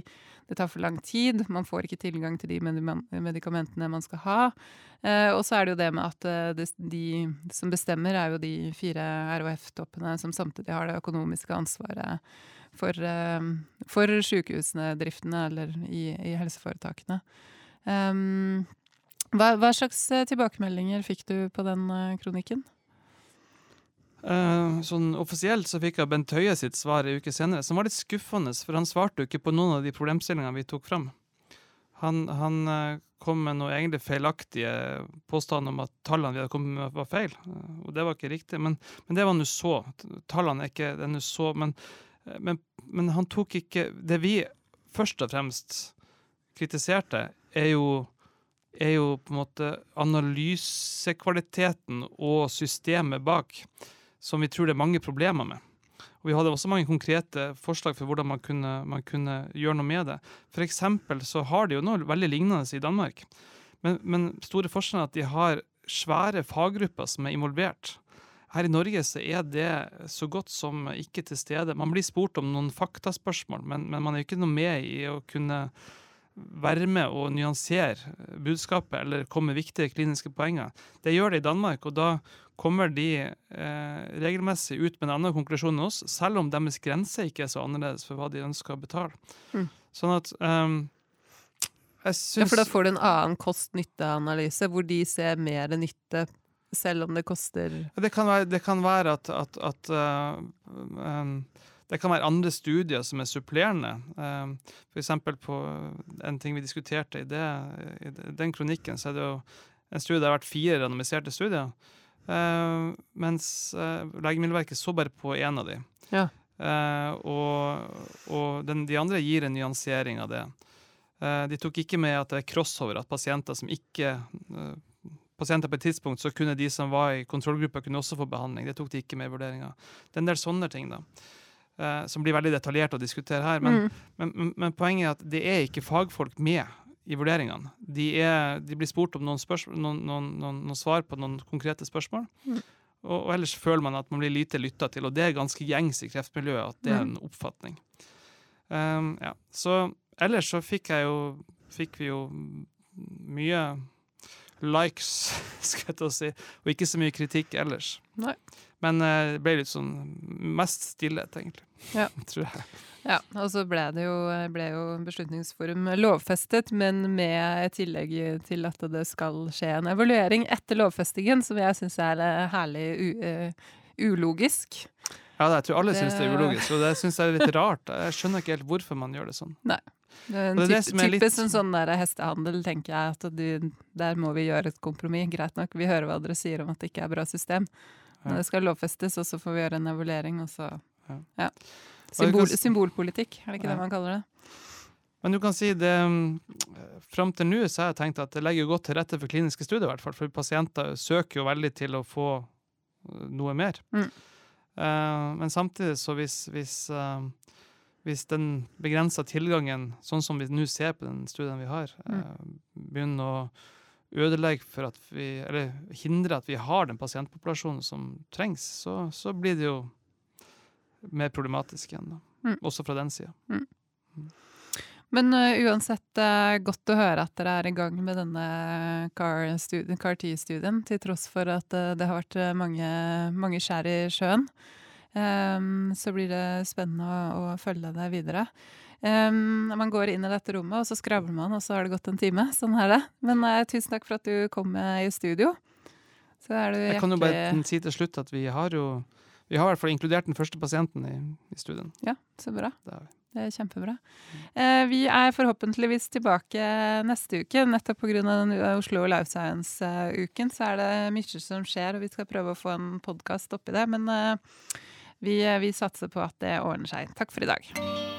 det tar for lang tid, man får ikke tilgang til de medikamentene man skal ha. Uh, og så er det jo det med at det, de som bestemmer er jo de fire RHF-toppene som samtidig har det økonomiske ansvaret for, eh, for sykehusene, driftene, eller i, i helseforetakene. Um, hva, hva slags eh, tilbakemeldinger fikk du på den kronikken? Uh, sånn offisielt så fikk jeg Bent Høie sitt svar en uke senere, som var litt skuffende, for han svarte jo ikke på noen av de problemstillingene vi tok fram. Han, han kom med noe egentlig feilaktige påstander om at tallene vi hadde kommet med, var feil. og det var ikke riktig. Men, men det var nå så. Tallene er ikke det nå så. Men, men, men han tok ikke Det vi først og fremst kritiserte, er jo er jo på en måte analysekvaliteten og systemet bak som vi tror det er mange problemer med. Og Vi hadde også mange konkrete forslag for hvordan man kunne, man kunne gjøre noe med det. Eksempel så har de jo noe veldig lignende i Danmark. Men, men store forskjeller er at de har svære faggrupper som er involvert. Her i Norge så er det så godt som ikke til stede. Man blir spurt om noen faktaspørsmål, men, men man er ikke noe med i å kunne være med og nyansere budskapet eller komme med viktige kliniske poenger. Det gjør det i Danmark, og da kommer de eh, regelmessig ut med en annen konklusjon enn oss, selv om deres grense ikke er så annerledes for hva de ønsker å betale. Mm. Sånn at um, jeg Ja, for da får du en annen kost-nytte-analyse, hvor de ser mer nytte, selv om det koster Det kan være, det kan være at, at, at uh, um, Det kan være andre studier som er supplerende. Um, eksempel på en ting vi diskuterte i, det, i den kronikken, så er det jo en studie, det har vært fire randomiserte studier. Uh, mens uh, Legemiddelverket så bare på én av de. Ja. Uh, og og den, de andre gir en nyansering av det. Eh, de tok ikke med at det er crossover, at pasienter som ikke eh, pasienter på et tidspunkt, så kunne de som var i kontrollgruppa, kunne også få behandling. Det tok de ikke med i vurderinga. Det er en del sånne ting, da. eh, som blir veldig detaljert å diskutere her. Men, Mm. men, men, men poenget er at det er ikke fagfolk med i vurderingene. De, er, de blir spurt om noen, noen, noen, noen, noen svar på noen konkrete spørsmål. Mm. Og, og ellers føler man at man blir lite lytta til, og det er ganske gjengs i kreftmiljøet at det er en oppfatning. Um, ja. Så ellers så fikk jeg jo Fikk vi jo mye likes, skal jeg til å si, og ikke så mye kritikk ellers. Nei. Men eh, det ble litt sånn mest stillhet, egentlig. Ja. tror jeg. Ja, og så ble det jo, ble jo Beslutningsforum lovfestet, men med et tillegg til at det skal skje en evaluering etter lovfestingen, som jeg syns er herlig u, uh, ulogisk. Ja, jeg tror alle syns det er ulogisk, og det syns jeg er litt rart. Jeg skjønner ikke helt hvorfor man gjør det sånn. Det er en det er det litt- typisk sånn der hestehandel, tenker jeg. At du, der må vi gjøre et kompromiss. Greit nok, vi hører hva dere sier om at det ikke er bra system. Men det skal lovfestes, og så får vi gjøre en evaluering, og så Ja. Symbol, symbolpolitikk, er det ikke det man kaller det? Men du kan si det mm, Fram til nå så har jeg tenkt at det legger godt til rette for kliniske studier, i hvert fall. For pasienter søker jo veldig til å få uh, noe mer. Mm. Uh, men samtidig, så hvis, hvis, eh, hvis den begrensa tilgangen, sånn som vi nå ser på den studien vi har, mm. begynner å ødelegge for at vi Eller hindre at vi har den pasientpopulasjonen som trengs, så, så blir det jo mer problematisk igjen. Mm. Også fra den sida. Men uh, uansett, uh, godt å høre at dere er i gang med denne CAR-T-studien, til tross for at uh, det har vært mange, mange skjær i sjøen. Um, så blir det spennende å, å følge det videre. Um, man går inn i dette rommet, og så skravler man, og så har det gått en time. Sånn er det. Men uh, tusen takk for at du kom med i studio. Så er du Jeg kan jo bare si til slutt at vi har jo vi har i hvert fall inkludert den første pasienten i, i studien. Ja, så bra. Det har vi. Det er kjempebra. Eh, vi er forhåpentligvis tilbake neste uke. Nettopp pga. Oslo Life Science-uken så er det mye som skjer, og vi skal prøve å få en podkast oppi det. Men eh, vi, vi satser på at det ordner seg. Takk for i dag.